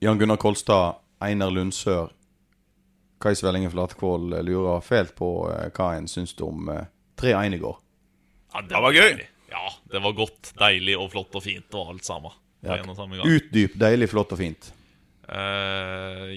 Jan Gunnar Kolstad, Einar Lundsør, Kai Svellingen Flatkvold lurer fælt på eh, hva en syns om eh, 3-1 i går. Ja, det, Det var gøy. Ja, det var godt, deilig og flott og fint og alt sammen. Ja. Utdyp, deilig, flott og fint. Eh,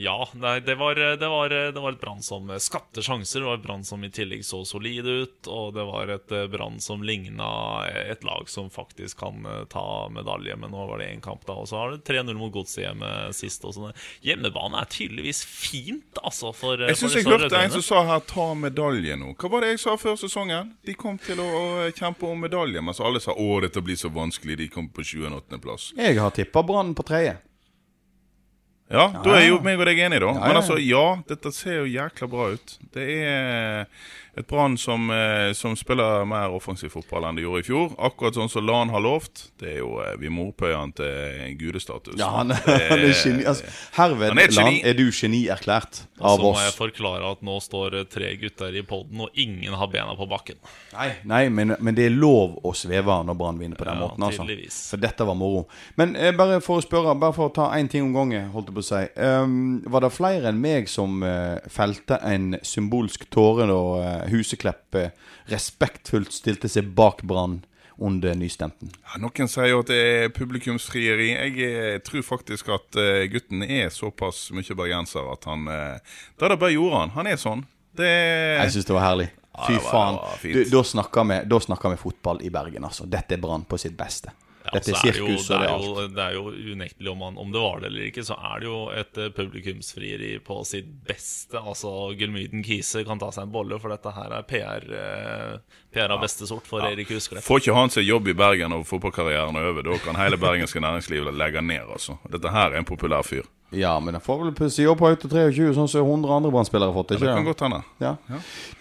ja, nei, det var, det, var, det var et Brann som skapte sjanser. Det var et Brann som i tillegg så solid ut. Og det var et eh, Brann som ligna et lag som faktisk kan eh, ta medalje. Men nå var det én kamp, da. Og så har det 3-0 mot Godset hjemme sist. Og. Hjemmebane er tydeligvis fint, altså. For, Jeg syns jeg hørte en som sa her 'ta medalje' nå. Hva var det jeg sa før sesongen? De kom til å, å kjempe om medalje, mens alle sa 'å, dette blir så vanskelig'. De kom på 28.-plass. Jeg har tippa Brann på tredje. Ja, da er jo meg og deg enige, da. Men altså, ja, dette ser jo jækla bra ut. Det er et Brann som, eh, som spiller mer offensiv fotball enn de gjorde i fjor. Akkurat sånn som Lan har lovt. Det er jo, eh, Vi må opphøye han til gudestatus. Ja, han, Det han er geni. Altså, herved, Han er geni. er du genierklært av altså, oss. så må jeg forklare at nå står tre gutter i poden, og ingen har bena på bakken. Nei, nei men, men det er lov å sveve når Brann vinner på den Ja, måten. altså tydeligvis. For dette var moro. Men eh, bare for å spørre, bare for å ta én ting om gangen, holdt jeg på å si. Um, var det flere enn meg som uh, felte en symbolsk tåre da eh, Huseklepp eh, respektfullt stilte seg bak Brann under nystemten? Ja, noen sier jo at det er publikumsfrieri. Jeg eh, tror faktisk at eh, gutten er såpass mye bergenser at han Det er det bare gjorde han. Han er sånn. Det Jeg syns det var herlig. Fy var- faen. da snakker vi fotball i Bergen, altså. Dette er Brann på sitt beste. Ja, Dette sirkuset det og det er alt. jo, det er jo unektelig om, man, om det var det eller ikke, så er det jo et eh, publikumsfrieri på sitt beste. Altså Gullmyden Kise kan ta seg en bolle, for dette her er PR, eh, PR av beste sort for Erik Husklepp. Får ikke han seg jobb i Bergen og fotballkarrieren er over, da kan hele bergenske næringsliv legge ned, altså. Dette her er en populær fyr. Ja, men han får vel pussig jobb på Auto 23, sånn som 100 andre Brann-spillere har fått. Ja, det kan godt hende. Ja.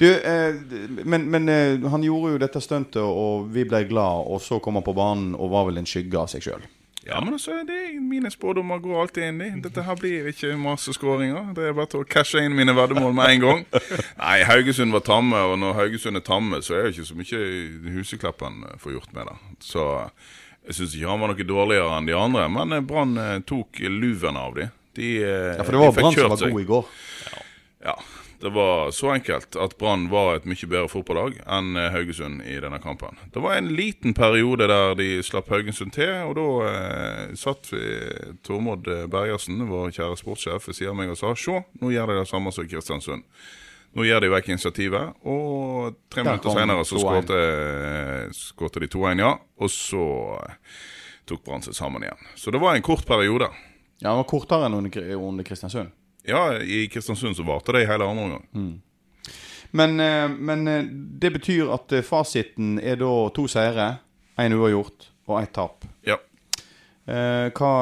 Du, eh, men, men eh, han gjorde jo dette stuntet, og vi ble glad, og så kom han på banen og var vel en skygge av seg sjøl. Ja, men altså, det mine spådommer går alltid inn i. Dette her blir ikke masse skåringer. Det er bare til å cashe inn mine veddemål med en gang. Nei, Haugesund var tamme, og når Haugesund er tamme, så er det ikke så mye Husekleppen eh, får gjort med det. Så jeg syns ikke han var noe dårligere enn de andre, men eh, Brann eh, tok luven av de. De, eh, Ja, for det var de Brann som var god i går. Ja, det var så enkelt at Brann var et mye bedre fotballag enn eh, Haugesund i denne kampen. Det var en liten periode der de slapp Haugesund til, og da eh, satt vi, Tormod Bergersen, vår kjære sportssjef, ved siden av meg og sa se, nå gjør de det samme som Kristiansund. Nå gir de vekk initiativet, og tre Der minutter senere så 2-1. skårte skårte de 2-1, ja. Og så tok Brann seg sammen igjen. Så det var en kort periode. Ja, han var kortere enn under, under Kristiansund. Ja, i Kristiansund så varte det i hele andre omgang. Men, eh, men eh, det betyr at eh, fasiten er da to seire, én uavgjort og ett tap. Ja. Eh, hva,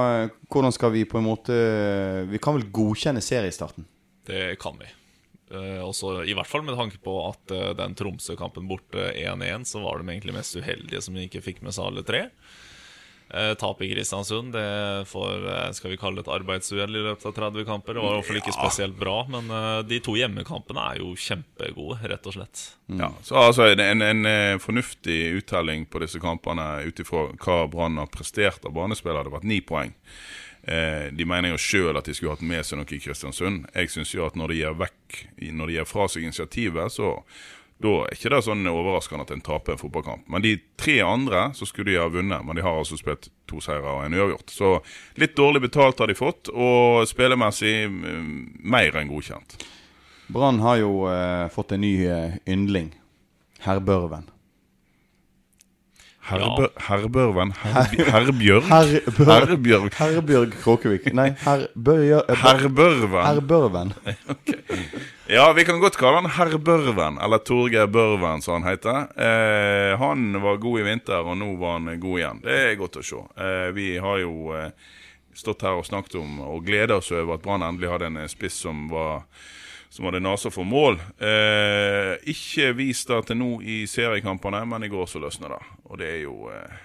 hvordan skal vi på en måte Vi kan vel godkjenne seriestarten? Det kan vi. Eh, også, I hvert fall med tanke på at den Tromsø-kampen borte 1-1, så var de egentlig mest uheldige som ikke fikk med seg alle tre. Eh, Tap i Kristiansund, det får, eh, skal vi kalle et arbeidsuhell i løpet av 30 kamper. Det var i hvert fall ikke spesielt bra, men eh, de to hjemmekampene er jo kjempegode, rett og slett. Ja, så altså en, en, eh, fornuftig uttelling på disse kampene ut ifra hva Brann har prestert av banespillere, hadde vært ni poeng. Eh, de mener jo sjøl at de skulle hatt med seg noe i Kristiansund. Jeg syns jo at når de gir vekk Når de gir fra seg initiativet, så da er ikke det sånn overraskende at en taper en fotballkamp. Men de tre andre så skulle de ha vunnet, men de har altså spilt to seire og en uavgjort. Så litt dårlig betalt har de fått, og spillemessig mm, mer enn godkjent. Brann har jo eh, fått en ny eh, yndling. Herr Børven. Herbør, Herbørven Herb- Herbjørg? Herbjørg. Herbjørg Kråkevik. Nei, Herbørven. Herr Børven. Ja, vi kan godt kalle han herr Børven, eller Torgeir Børven, som han heter. Eh, han var god i vinter, og nå var han god igjen. Det er godt å se. Eh, vi har jo eh, stått her og snakket om og gleda oss over at Brann endelig hadde en spiss som var som hadde nasa for mål. Eh, ikke vist det til nå i seriekampene, men i går så løsna det. Og det er jo eh,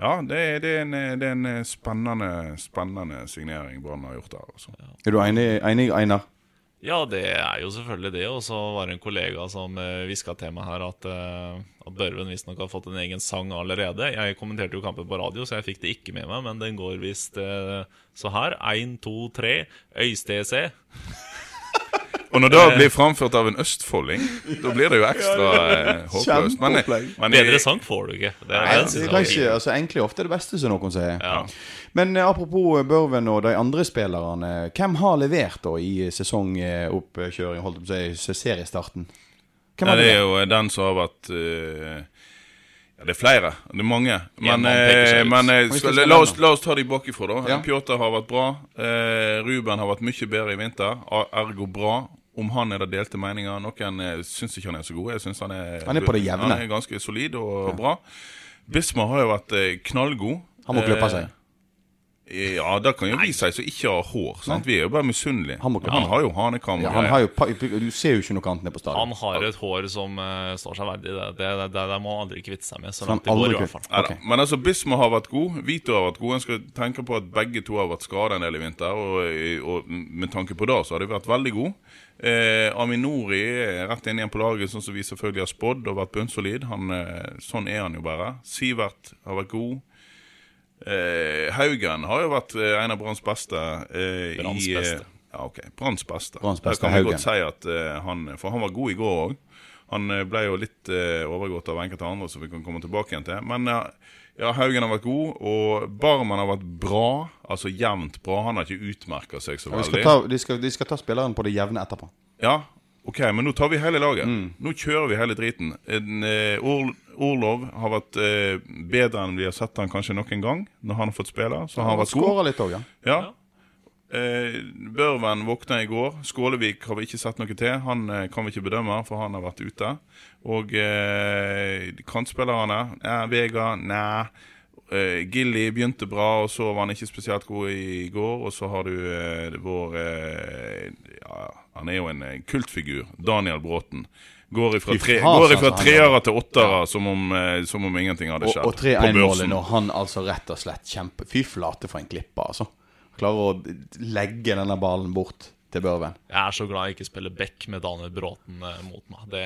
Ja, det er, det er, en, det er en spennende, spennende signering Brann har gjort der. Altså. Er du enig, enig Einar? Ja, det er jo selvfølgelig det. Og så var det en kollega som uh, hviska til meg her at, uh, at Børven visstnok har fått en egen sang allerede. Jeg kommenterte jo kampen på radio, så jeg fikk det ikke med meg, men den går visst uh, så her. Én, to, tre. Øystese. Og når det blir framført av en østfolding, da blir det jo ekstra eh, håpløst. Men, Kjempeopplegg. men Bedre sang får du ikke. Det er, Nei, det er kanskje, altså, Egentlig ofte det beste, som noen sier. Ja. Men eh, apropos Børven og de andre spillerne. Hvem har levert da i sesongoppkjøring, holdt jeg på å si, seriestarten? Hvem Nei, har det er jo den som har vært uh, Ja, det er flere. Det er mange. Men, ja, eh, ut. men eh, skal la, oss, la oss ta de bakifra, da. Ja. Pjotr har vært bra. Eh, Ruben har vært mye bedre i vinter. Ergo bra. Om han er det delte meninger. Noen eh, syns ikke han er så god. Jeg synes han Han på det jevne. Han er ganske solid og bra. Bismar har jo vært eh, knallgod. Han må klippe seg. Eh, Ja, det kan jo vise seg som ikke har hår. Sant? Vi er jo bare misunnelige. Han Han har jo hanekam. Ja, han har jo, du ser jo ikke noe annet nede på stadion. Han har et hår som uh, står seg verdig. Det, det, det, det må han aldri kvitte seg med. Så langt det går, i hvert fall. Okay. Ok. Men altså, Bisma har vært god. Vito har vært god. En skal tenke på at begge to har vært skada en del i vinter. Og, og med tanke på det, så har de vært veldig gode. Eh, Aminori er rett inn igjen på laget, sånn som vi selvfølgelig har spådd, og vært bunnsolid. Han, eh, sånn er han jo bare. Sivert har vært god. Eh, Haugen har jo vært eh, en av Branns beste. Eh, Branns eh, beste. Ja, ok. Branns beste. Branns beste, kan vi godt si at eh, han For han var god i går òg. Han eh, ble jo litt overgått av enkelte andre, som vi kan komme tilbake igjen til. Men ja, ja, Haugen har vært god, og Barman har vært bra. Altså jevnt bra. Han har ikke utmerka seg så Vi skal veldig. ta, de, skal, de skal ta spilleren på det jevne etterpå. Ja, ok, men nå tar vi hele laget. Mm. Nå kjører vi hele driten. En, eh, Or Orlov har vært eh, bedre enn vi har sett han kanskje noen gang, når han har fått spille. Så han har vært god. Litt også, ja. Ja. Eh, Børven våkna i går. Skålevik har vi ikke sett noe til. Han eh, kan vi ikke bedømme, for han har vært ute. Og eh, kantspillerne eh, Vega, nei. Eh, Gilly begynte bra, og så var han ikke spesielt god i går. Og så har du vår ja, Han er jo en eh, kultfigur. Daniel Bråten. Går ifra, tre, går ifra treere til åttere som, om, eh, som om ingenting hadde skjedd. og og 3-1-målet når han altså rett og slett kjemper Fy flate for en klipper, altså. Klarer å legge denne ballen bort til Børven. Jeg er så glad jeg ikke spiller back med Daniel Bråten eh, mot meg. Det,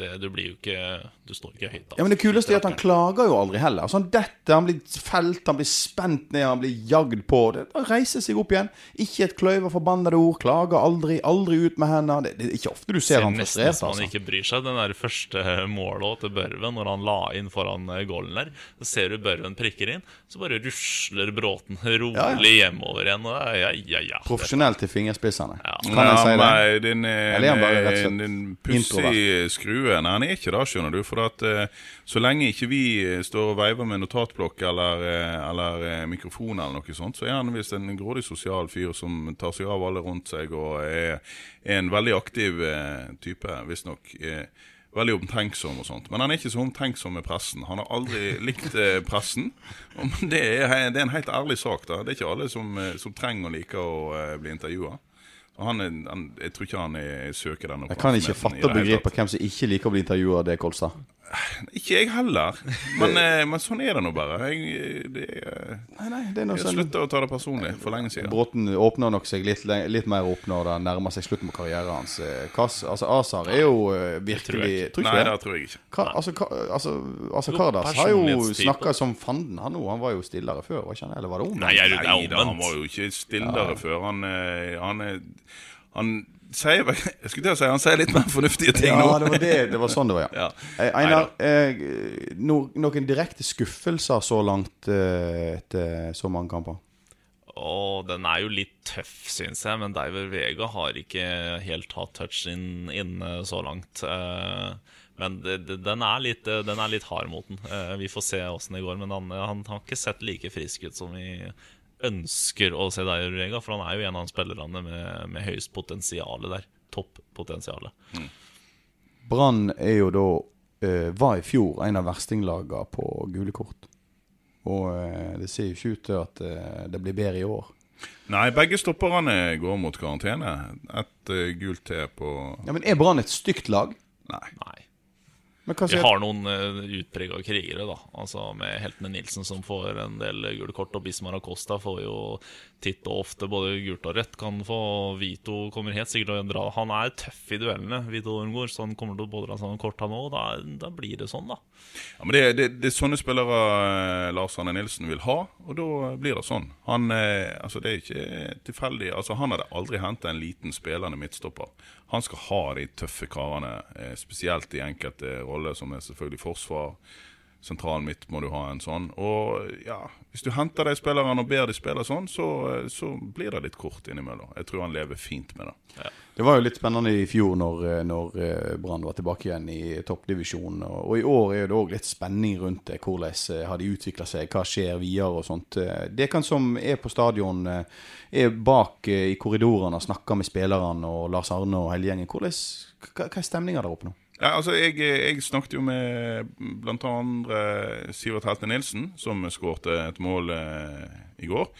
det, du blir jo ikke Du står ikke høyt. Ja, men Det kuleste er at han klager jo aldri heller. Altså, han detter, han blir felt, han blir spent ned, han blir jagd på. Det, han reiser seg opp igjen. Ikke et kløyver forbannede ord. Klager aldri. Aldri ut med hendene. Det, det er ikke ofte du ser ser han nesten frustrert. han Altså. ikke bryr seg. Den der første målet til Børven, når han la inn foran eh, goalen der, så ser du Børven prikker inn, så bare rusler Bråten rolig Ja, ja. hjemover igjen. Og ja, ja, ja. Profesjonelt til fingerspissene. Ja. Kan jeg si det? Nei, den er Eller er han bare rett og slett skrue. Nei, han er ikke det, skjønner du. For at eh, så lenge ikke vi eh, står og veiver med notatblokk eller, eh, eller eh, mikrofon eller noe sånt, så er han visst en grådig sosial fyr som tar seg av alle rundt seg og er, er en veldig aktiv eh, type, visstnok. Eh, Veldig omtenksom og sånt. Men han er ikke så omtenksom med pressen. Han har aldri likt eh, pressen. Men det er, det er en helt ærlig sak. da Det er ikke alle som, eh, som trenger å like å eh, bli intervjua. Han, er- han, jeg tror ikke han er, søker den Jeg kan ikke fatte og begripe hvem som ikke liker å bli intervjua av det, Kolstad. Ikke jeg heller. Men, eh, men sånn er det nå bare. Jeg, det, er- Nei, nei, det er jeg sånn slutta å ta det personlig for lenge siden. Bråten åpner nok seg litt, litt mer opp når det nærmer seg slutten på karrieren hans. Eh, Kass, altså Azar er jo eh, virkelig Tror Nei, ikke det det? tror jeg ikke. Ka, altså, ka, altså, altså Kardas har jo snakka som fanden. Han, òg. han var jo stillere før, var ikke han? Eller var det omvendt? Nei, det er Nei da, han var jo ikke stillere før. Han, eh, han, er- han sier Jeg skulle til å si han sier litt mer fornuftige ting Ja, nå. det var, det, det var sånn det var, ja. Ja. Eh, Einar, eh, no, noen direkte skuffelser så langt eh, etter så mange kamper? Og den er jo litt tøff, syns jeg, men Diver Vega har ikke helt hatt touchen inne så langt. Eh, Men den, er litt, den er litt hard mot den. Vi får se åssen det går, men han, han har ikke sett like frisk ut som vi ønsker å se deg, Rega, for han er jo en av spillerne med, med høyest potensial der. Topppotensialet. Brann er jo da eh, var i fjor en av verstinglagene på gule kort. Og eh, det ser jo ikke ut til at eh, det blir bedre i år. Nei, begge stopperne går mot karantene. Et uh, gult T på Ja, Men er Brann et stygt lag? Nei. Nei. Vi har noen uh, utprega krigere, da. Altså Med heltene Nilsen som får en del gule kort, og Bismar Acosta får jo titt og ofte både gult og rødt. Kan få Vito kommer helt sikkert til å dra Han er tøff i duellene, Vito Ormgård, så han kommer til å både dra seg kort, han òg. Da, da blir det sånn, da. Ja, men det, det, det er sånne spillere eh, Lars Arne Nilsen vil ha, og da blir det sånn. Han, eh, altså Det er ikke tilfeldig. Altså Han hadde aldri henta en liten spillende midtstopper. Han skal ha de tøffe karene, eh, spesielt i enkelte roller, som er selvfølgelig forsvar. Sentral midt må du ha en sånn. Og ja, hvis du henter de spillerne og ber de spille sånn, så, så blir det litt kort innimellom. Jeg tror han lever fint med det. Det var jo litt spennende i fjor når, eh, når eh, Brann var tilbake igjen i toppdivisjonen. Og, i år er det òg litt spenning rundt det. Hvordan eh, har de utvikla seg, hva skjer videre og sånt. Det kan som er på stadion, er bak i korridorene og snakker med spillerne og Lars Arne og hele gjengen. Hvordan, hva, hva er stemninga der oppe nå? Ja, altså jeg, jeg snakket jo med andre Sivert Halte Nilsen, som skårte et mål eh, i går.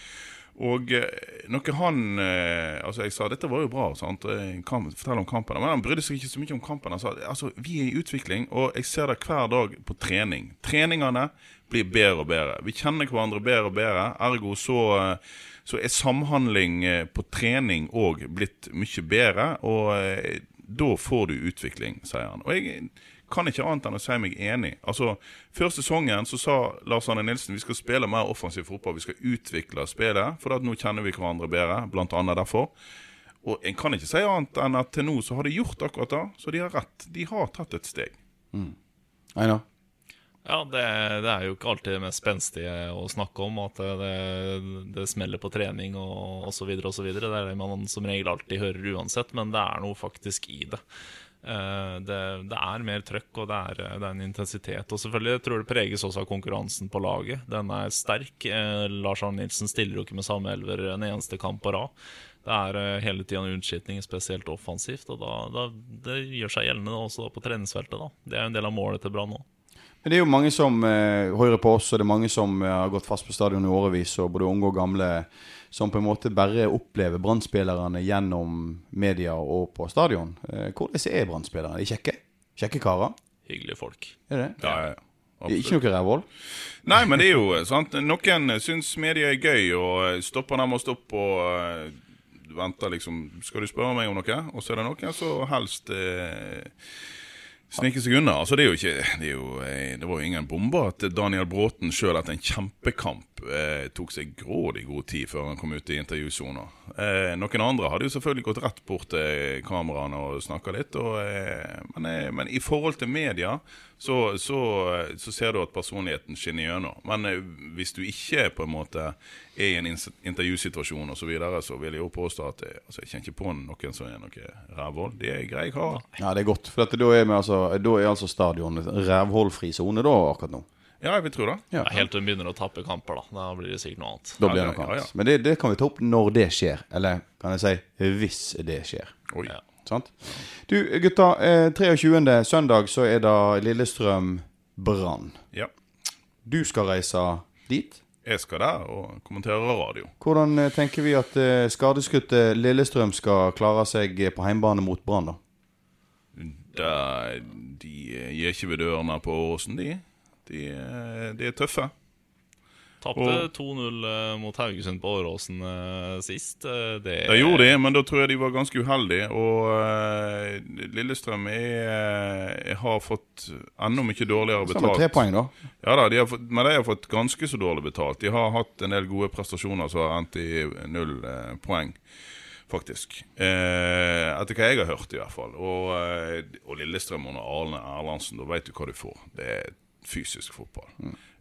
Og eh, noe han eh, Altså, jeg sa dette var jo bra, sant? Eh, Kamp, fortell om kampen. Men han brydde seg ikke så mye om kampen. Han sa altså, vi er i utvikling, og jeg ser det hver dag på trening. Treningene blir bedre og bedre. Vi kjenner hverandre bedre og bedre. Ergo så så er samhandling på trening òg blitt mye bedre, og da får du utvikling, sier han. Og jeg kan ikke annet enn å si meg enig. Altså, Før sesongen så sa Lars Arne Nilsen vi skal spille mer offensiv fotball. Vi skal utvikle spillet, for at nå kjenner vi hverandre bedre. Blant annet derfor. Og en kan ikke si annet enn at til nå så har de gjort akkurat det, så de har rett. De har tatt et steg. Einar? Ja, det, det er jo ikke alltid det mest spenstige å snakke om, at det, det smeller på trening og osv. osv. Det er det man som regel alltid hører uansett, men det er noe faktisk i det. Eh, Det, det er mer trøkk, og det er, det er en intensitet. Og selvfølgelig jeg tror det preges også av konkurransen på laget. Den er sterk. Eh, Lars Arne Nilsen stiller jo ikke med samme elver en eneste kamp på rad. Det er eh, hele tida en utskitning, spesielt offensivt. Og da, da, det gjør seg gjeldende også på treningsfeltet. da Det er jo en del av målet til Brann nå. Men det er jo mange som eh, hører på oss, og det er mange som har gått fast på stadion i årevis, og både unge og gamle, som på en måte bare opplever Brann-spillerne gjennom media og på stadion. Eh, hvordan er? Er de kjekke? Kjekke karer? Hyggelige folk. Er det? Ja, ja, ja. Det Ikke noe rævhold? Nei, men det er jo sant. Noen syns media er gøy og stopper dem og stopper og eh, venter liksom Skal du spørre meg om noe? Og så er det noen som helst eh, sniker seg unna. Altså, det er jo ikke Det, jo, eh, det var jo ingen bomber at Daniel Bråten sjøl etter en kjempekamp eh, tok seg grådig god tid før han kom ut i intervjusona. Eh, noen andre hadde jo selvfølgelig gått rett bort til kameraene og snakka litt. Og, eh, men, eh, men i forhold til media så, så, så ser du at personligheten skinner gjennom. Men eh, hvis du ikke på en måte er i en intervjusituasjon osv., så, videre, så vil jeg jo påstå at jeg, altså, jeg kjenner ikke på noen som er noe rævhold. Det er greie karer. Ja, det er godt. For dette, da, er vi altså, da er altså stadion rævholdfri sone da, akkurat nå. Ja, jeg vil tro det. Ja. Helt til hun begynner å tappe kamper, da. Da blir det sikkert noe annet. Da blir det noe noe ja, ja. annet. Men det, det kan vi ta opp når det skjer. Eller kan jeg si hvis det skjer. Oi. Ja. Sant? Du gutta, eh, 23. søndag så er det Lillestrøm-Brann. Ja. Du skal reise dit. Jeg skal der og kommentere radio. Hvordan eh, tenker vi at eh, skadeskutte Lillestrøm skal klare seg eh, på heimbane mot Brann, da? De, de eh, gir ikke ved dørene på Åsen, de. De, eh, de er tøffe. Tapte Og- 2-0 eh, mot Haugesund på Åråsen eh, sist. Eh, Det, Det gjorde de, men da tror jeg de var ganske uheldige. Og Lillestrøm er, har fått enda mye dårligere betalt. tre poeng, da. Ja da, de har fått, Men de har fått ganske så dårlig betalt. De har hatt en del gode prestasjoner som har endt i null poeng, faktisk. Eh, etter hva jeg har hørt, i hvert fall. Og, og Lillestrøm under Arne Erlandsen, da vet du hva du får. Det er fysisk fotball.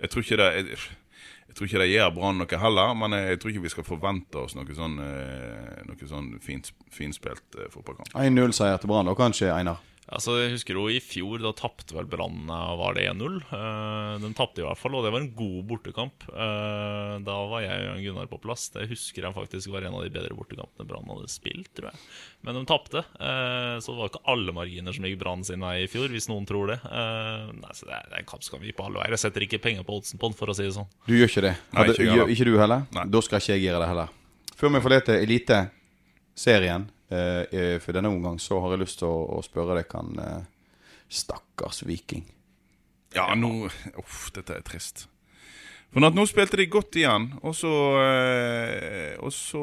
Jeg tror ikke det jeg, jeg tror ikke det gjør Brann noe heller, men jeg, jeg tror ikke vi skal forvente oss noe sånn, eh, noe sånn finspilt eh, fotballkamp. 1-0-seier til Brann, da kanskje, Einar? Altså, jeg husker jo i fjor, da tapte vel Brann eh, Var det 1-0? de den tapte i hvert fall, og det var en god bortekamp. Eh, da var jeg og Gunnar på plass. Det husker jeg faktisk var en av de bedre bortekampene Brann hadde spilt, tror jeg. Men de tapte, eh, så det var ikke alle marginer som gikk Brann sin vei i fjor, hvis noen tror det. Eh, nei, så det er, en kamp som kan vi på alle veier. Jeg setter ikke penger på oddsen på den, for å si det sånn. Du gjør ikke det? Nei, ikke gjør, ikke du heller? Nei. Da skal ikke jeg gjøre det heller. Før vi forlater Eliteserien eh, eh, for denne omgang, så har jeg lyst til å, å spørre deg kan eh, Stakkars Viking. Ja, nå Uff, dette er trist. For at nå spilte de godt igjen, og så eh, Og så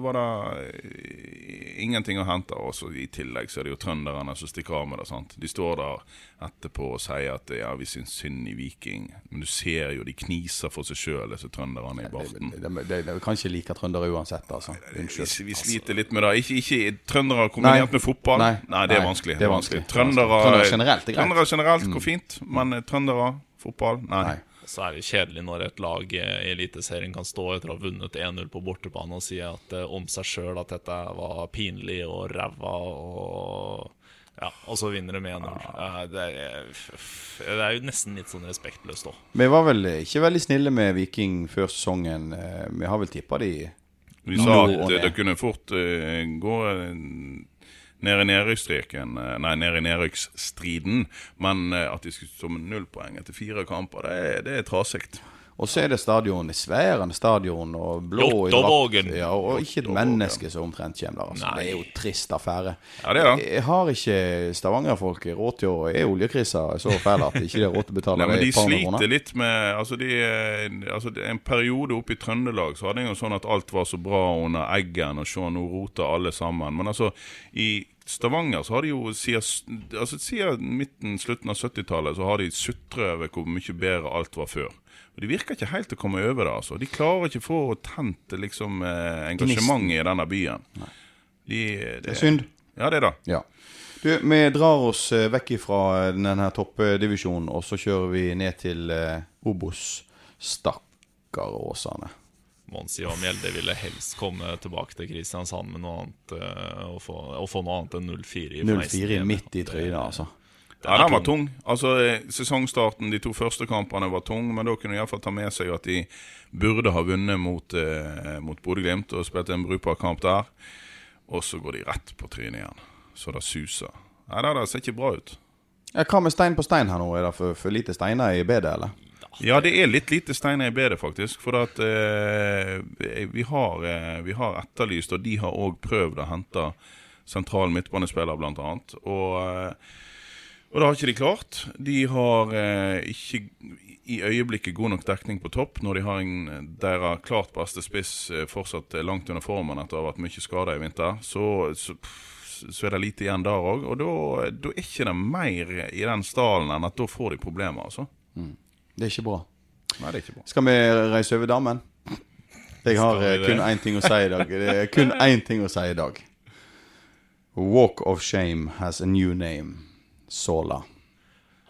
var det eh, ingenting å hente. Og så i tillegg så er det jo trønderne som stikker av med det. sant? De står der etterpå og sier at ja, vi syns synd i Viking. Men du ser jo de kniser for seg sjøl, disse trønderne i barten. De, de, de, kan ikke like trøndere uansett, altså. Vi, Unnskyld. vi sliter litt med det. Ikke, ikke trøndere kombinert med fotball. Nei. Nei, det er vanskelig. det er vanskelig. Trøndere, Trøndere generelt er greit. Mm. Trøndere generelt går fint, men eh, trøndere, fotball, nei. Nei. Så er det kjedelig når et lag i Eliteserien kan stå etter å ha vunnet 1-0 på bortebane og si at, eh, om seg sjøl at dette var pinlig og ræva og Ja, og så vinner de med 1-0. Eh, Det, er- det er jo nesten litt sånn respektløst òg. Vi var vel ikke veldig snille med Viking før sesongen. Eh, Vi har vel tippa de Vi sa at eh, det kunne fort eh, gå eh, ned i nedrykksstreken eh, Nei, nede i nedrykksstriden. Men eh, at de skulle stå med null poeng etter fire kamper, det er, det er trasig. Og så er det stadion, sværende stadion, og blå drakt. Ja, og ikke et menneske som omtrent kommer der. Altså. Det er jo trist affære. Ja, det er det. Jeg har ikke Stavanger-folk råd til å Er oljekrisa så fæl at ikke det er råd til å betale Nei, men de sliter litt med altså, de, altså En periode oppe i Trøndelag så hadde jeg jo sånn at alt var så bra under Eggen, og se, nå roter alle sammen. Men altså, i Stavanger så har de jo siden, altså, siden midten, slutten av 70-tallet så har de sutret over hvor mye bedre alt var før. Og De virker ikke helt å komme over det. altså. De klarer ikke få tent liksom, eh, engasjementet i denne byen. De, det, Det er synd. Ja, det er det. Ja. Du, vi drar oss eh, vekk fra denne toppdivisjonen, og så kjører vi ned til eh, Obos. Stakkar Åsane. Monsi og Mjelde ville helst komme tilbake til Kristiansand med noe annet eh, og, få, og få noe annet enn 0-4 i 0-4 midt i trynet, altså. Ja, den var tung. Altså, eh, Sesongstarten, de to første kampene var tung, men da kunne de iallfall ta med seg at de burde ha vunnet mot, eh, mot Bodø-Glimt og spilt en brukbar kamp der. Og så går de rett på trynet igjen. Så det suser. Nei, det, det ser ikke bra ut. Hva med stein på stein her nå? Er det for, for lite steiner i bedet, eller? Ja, det er litt lite steiner i bedet, faktisk. For at eh, vi, har, eh, vi har etterlyst, og de har òg prøvd å hente sentral midtbanespiller, annet. Og, eh, og det har ikke de klart. De har eh, ikke i øyeblikket god nok dekning på topp når de har en, deres klart beste spiss eh, fortsatt langt under formen etter å ha vært mye skada i vinter. Så, så, så er det lite igjen der òg. Og da, da er ikke det mer i den stallen enn at da får de problemer, altså. Det er ikke bra. Nei, det er ikke bra. Skal vi reise over dammen? Jeg har eh, kun én ting å si i dag. Det er kun én ting å si i dag. Walk of shame has a new name. Sola.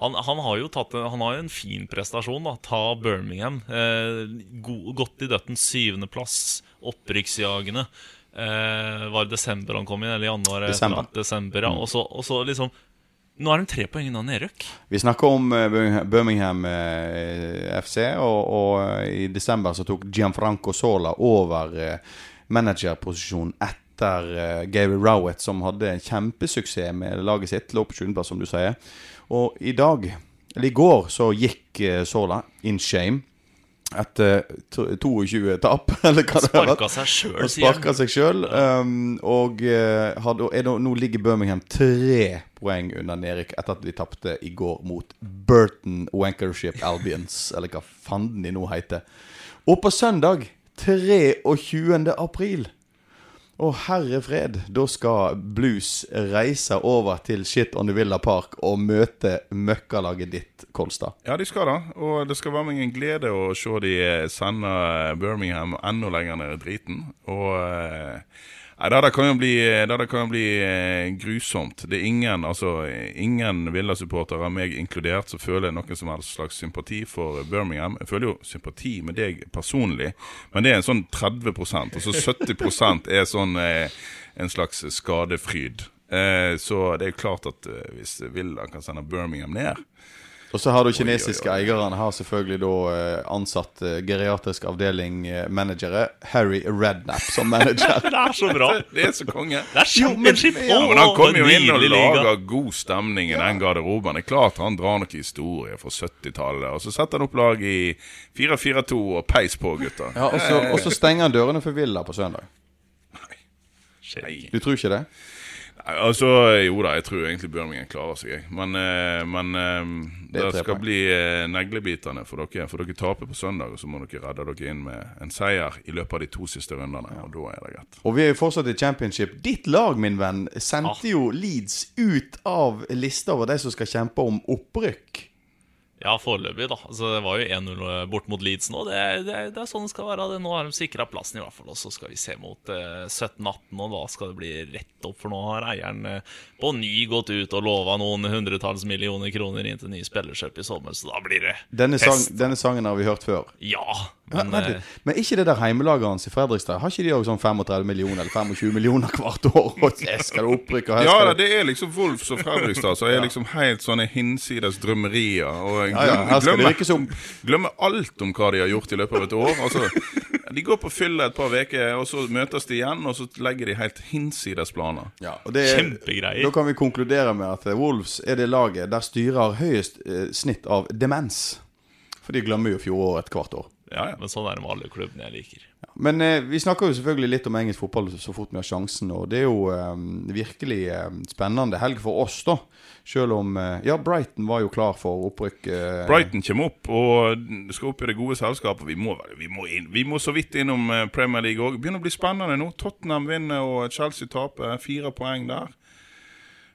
Han, han har jo tatt han har en fin prestasjon. da Ta Birmingham. Eh, go, godt i døtten. Syvendeplass. Opprykksjagende. Eh, var det desember han kom inn? Eller januar? Desember. desember ja. og, så, og så liksom Nå er de tre poeng unna nedrykk. Vi snakker om eh, Birmingham- eh, FC, og, og eh, i desember så tok Gianfranco Sola over managerposisjonen etter Gary Rowett, som hadde en kjempesuksess med laget sitt. Lå på 20.-plass, som du sier. Og i dag, eller i går, så gikk Sola in shame. Etter 22 tap, eller hva det. Sparka seg sjøl, sier han. sparka seg sjøl. Um, og eh, hadde, er nå- nå ligger Birmingham tre poeng under nedrykk etter at de tapte i går mot Burton Wankership Albions, eller hva fanden de nå heter. Og på søndag, 23. april Å, herre fred, da skal Blues reise over til Shit on the Villa Park og møte møkkalaget ditt, Kolstad. Ja, de skal da. Og det skal være meg en glede å se de sende Birmingham enda lenger ned i driten. Og eh, Nei, det der kan jo bli, det kan jo bli eh, grusomt. Det er ingen altså, ingen Villa-supportere, meg inkludert, som føler noen som helst slags sympati for Birmingham. Jeg føler jo sympati med deg personlig, men det er en sånn 30% Og så 70% er sånn eh, en slags skadefryd. Eh, så det er klart at hvis Villa kan sende Birmingham ned Og så har du kinesiske eierne har selvfølgelig da eh, ansatt eh, geriatrisk avdeling eh, managere Harry Rednap som manager. Det er så bra! Det er så konge. Det er championship! Ja, men Han kommer jo inn og lager god stemning i den garderoben. Det er klart han drar noen historier fra 70-tallet. Og så setter han opp lag i 4-4-2 og peis på, gutter. Ja, og så- Og så stenger han dørene for Villa på søndag. Nei. Du tror ikke det? Altså, jo da, jeg tror egentlig Birmingham klarer seg, jeg. Men, eh, men eh, Det det skal bli eh, neglebitende for dere. For dere taper på søndag, og så må dere redde dere inn med en seier i løpet av de to siste rundene. Og da er det greit. Og vi er jo fortsatt i championship. Ditt lag, min venn, sendte jo Leeds ut av lista over de som skal kjempe om opprykk. Ja, foreløpig, da. Altså, det var jo 1-0 bort mot Leeds nå. Det, det, det er sånn det skal være. Det. Nå har de sikra plassen, i hvert fall. Og så skal vi se mot eh, 17-18, og da skal det bli rett opp. For nå har eieren eh, på ny gått ut og lova noen hundretalls millioner kroner inn til ny spillerkjøp i sommer, så da blir det Denne, sang, fest. denne sangen har vi hørt før. Ja. Men, Men eh, men ikke det der heimelaget hans i Fredrikstad? Har ikke de òg sånn 35 millioner eller 25 millioner hvert år? Og skal det opprykke og Ja da, det er liksom Wolfs og Fredrikstad, så er liksom helt sånne hinsides drømmerier. Og jeg Ja, ja, glemmer, her glemmer, alt om hva de har gjort i løpet av et år. Altså, de går på fylle et par uker, og så møtes de igjen, og så legger de helt hinsides planer. Ja, og det er- Kjempegreier. Da kan vi konkludere med at Wolves er det laget der styret har høyest eh, snitt av demens. For de glemmer jo fjoråret hvert år. Ja, ja. Men sånn er det med alle klubbene jeg liker. Men eh, vi snakker jo selvfølgelig litt om engelsk fotball så fort vi har sjansen. Og det er jo eh, virkelig eh, spennende helg for oss, da. Selv om eh, Ja, Brighton var jo klar for opprykk. Eh, Brighton kommer opp og skal opp i det gode selskapet. Vi må, vi må, inn, vi må så vidt innom eh, Premier League òg. Begynner å bli spennende nå. Tottenham vinner og Chelsea taper. Fire poeng der.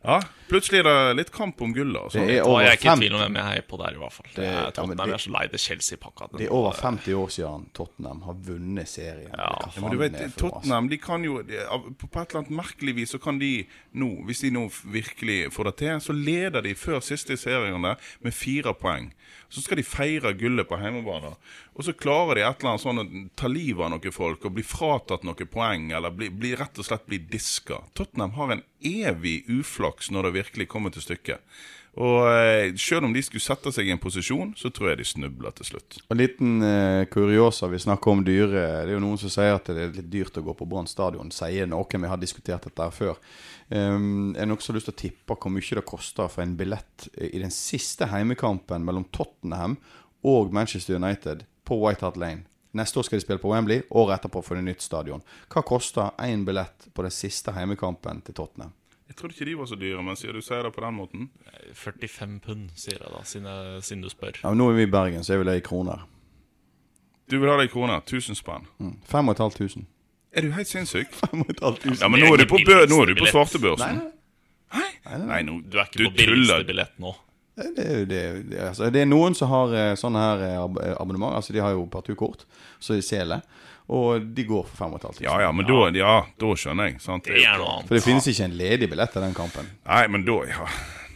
Ja, plutselig er det litt kamp om gullet. Altså. Det er over jeg er ikke i 50 tvil om hvem jeg heier på der, i hvert fall. Det er Tottenham ja, det- er så lei det Chelsea-pakka. Det er over 50 år siden Tottenham har vunnet serien. Ja, Ja, men du vet? Tottenham de kan jo de, På et eller annet merkelig vis så kan de nå, hvis de nå virkelig får det til, så leder de før siste serien med fire poeng. Så skal de feire gullet på hjemmebane. Og så klarer de et eller annet sånn å ta livet av noen folk og bli fratatt noen poeng, eller bli, bli rett og slett bli diska. Tottenham har en evig uflaks når det virkelig kommer til stykket. Og eh, selv om de skulle sette seg i en posisjon, så tror jeg de snubler til slutt. En liten eh, kuriosa. Vi snakker om dyre. Det er jo noen som sier at det er litt dyrt å gå på Brann stadion. Sier noen. Vi har diskutert dette her før. Um, jeg har også lyst til å tippe hvor mye det koster for en billett i den siste heimekampen mellom Tottenham og Manchester United på White Hart Lane? Neste år skal de spille på Wembley, året etterpå får de nytt stadion. Hva koster én billett på den siste heimekampen til Tottenham? Jeg trodde ikke de var så dyre, men siden du sier det på den måten 45 pund, sier jeg da, siden, siden du spør. Ja, men nå er vi i Bergen, så jeg vil ha det i kroner. Du vil ha det i kroner. 1000 spenn. Mm. 5500. Er du helt sinnssyk? 5500. Ja, men nå er du på, bø nå er du på svartebørsen. Nei, Nei, nå, Du er ikke på billigste billett nå. Det er, det, er- det, er- altså, det er noen som har eh, sånne her eh, abonnement. Altså De har jo partukort, så de seler. Og de går for 5500. Ja, ja, men da, ja, da skjønner jeg. Sant? Det er noe annet. For det finnes ikke en ledig billett til den kampen. Nei, men da Ja,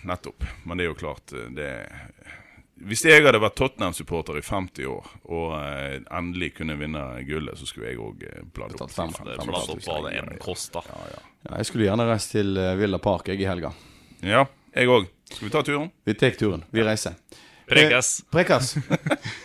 nettopp. Men det er jo klart eh, det Hvis jeg hadde vært Tottenham-supporter i 50 år og eh, endelig kunne vinne gullet, så skulle jeg òg eh, bladd opp. Fem, fem- fem- opp hva det enn kosta. Ja, ja. Ja, jeg skulle gjerne reist til eh, Villa Park jeg i helga. ja, jeg òg. Skal vi ta turen? Vi tar turen. Vi reiser. Prekas. Eh, Prekas.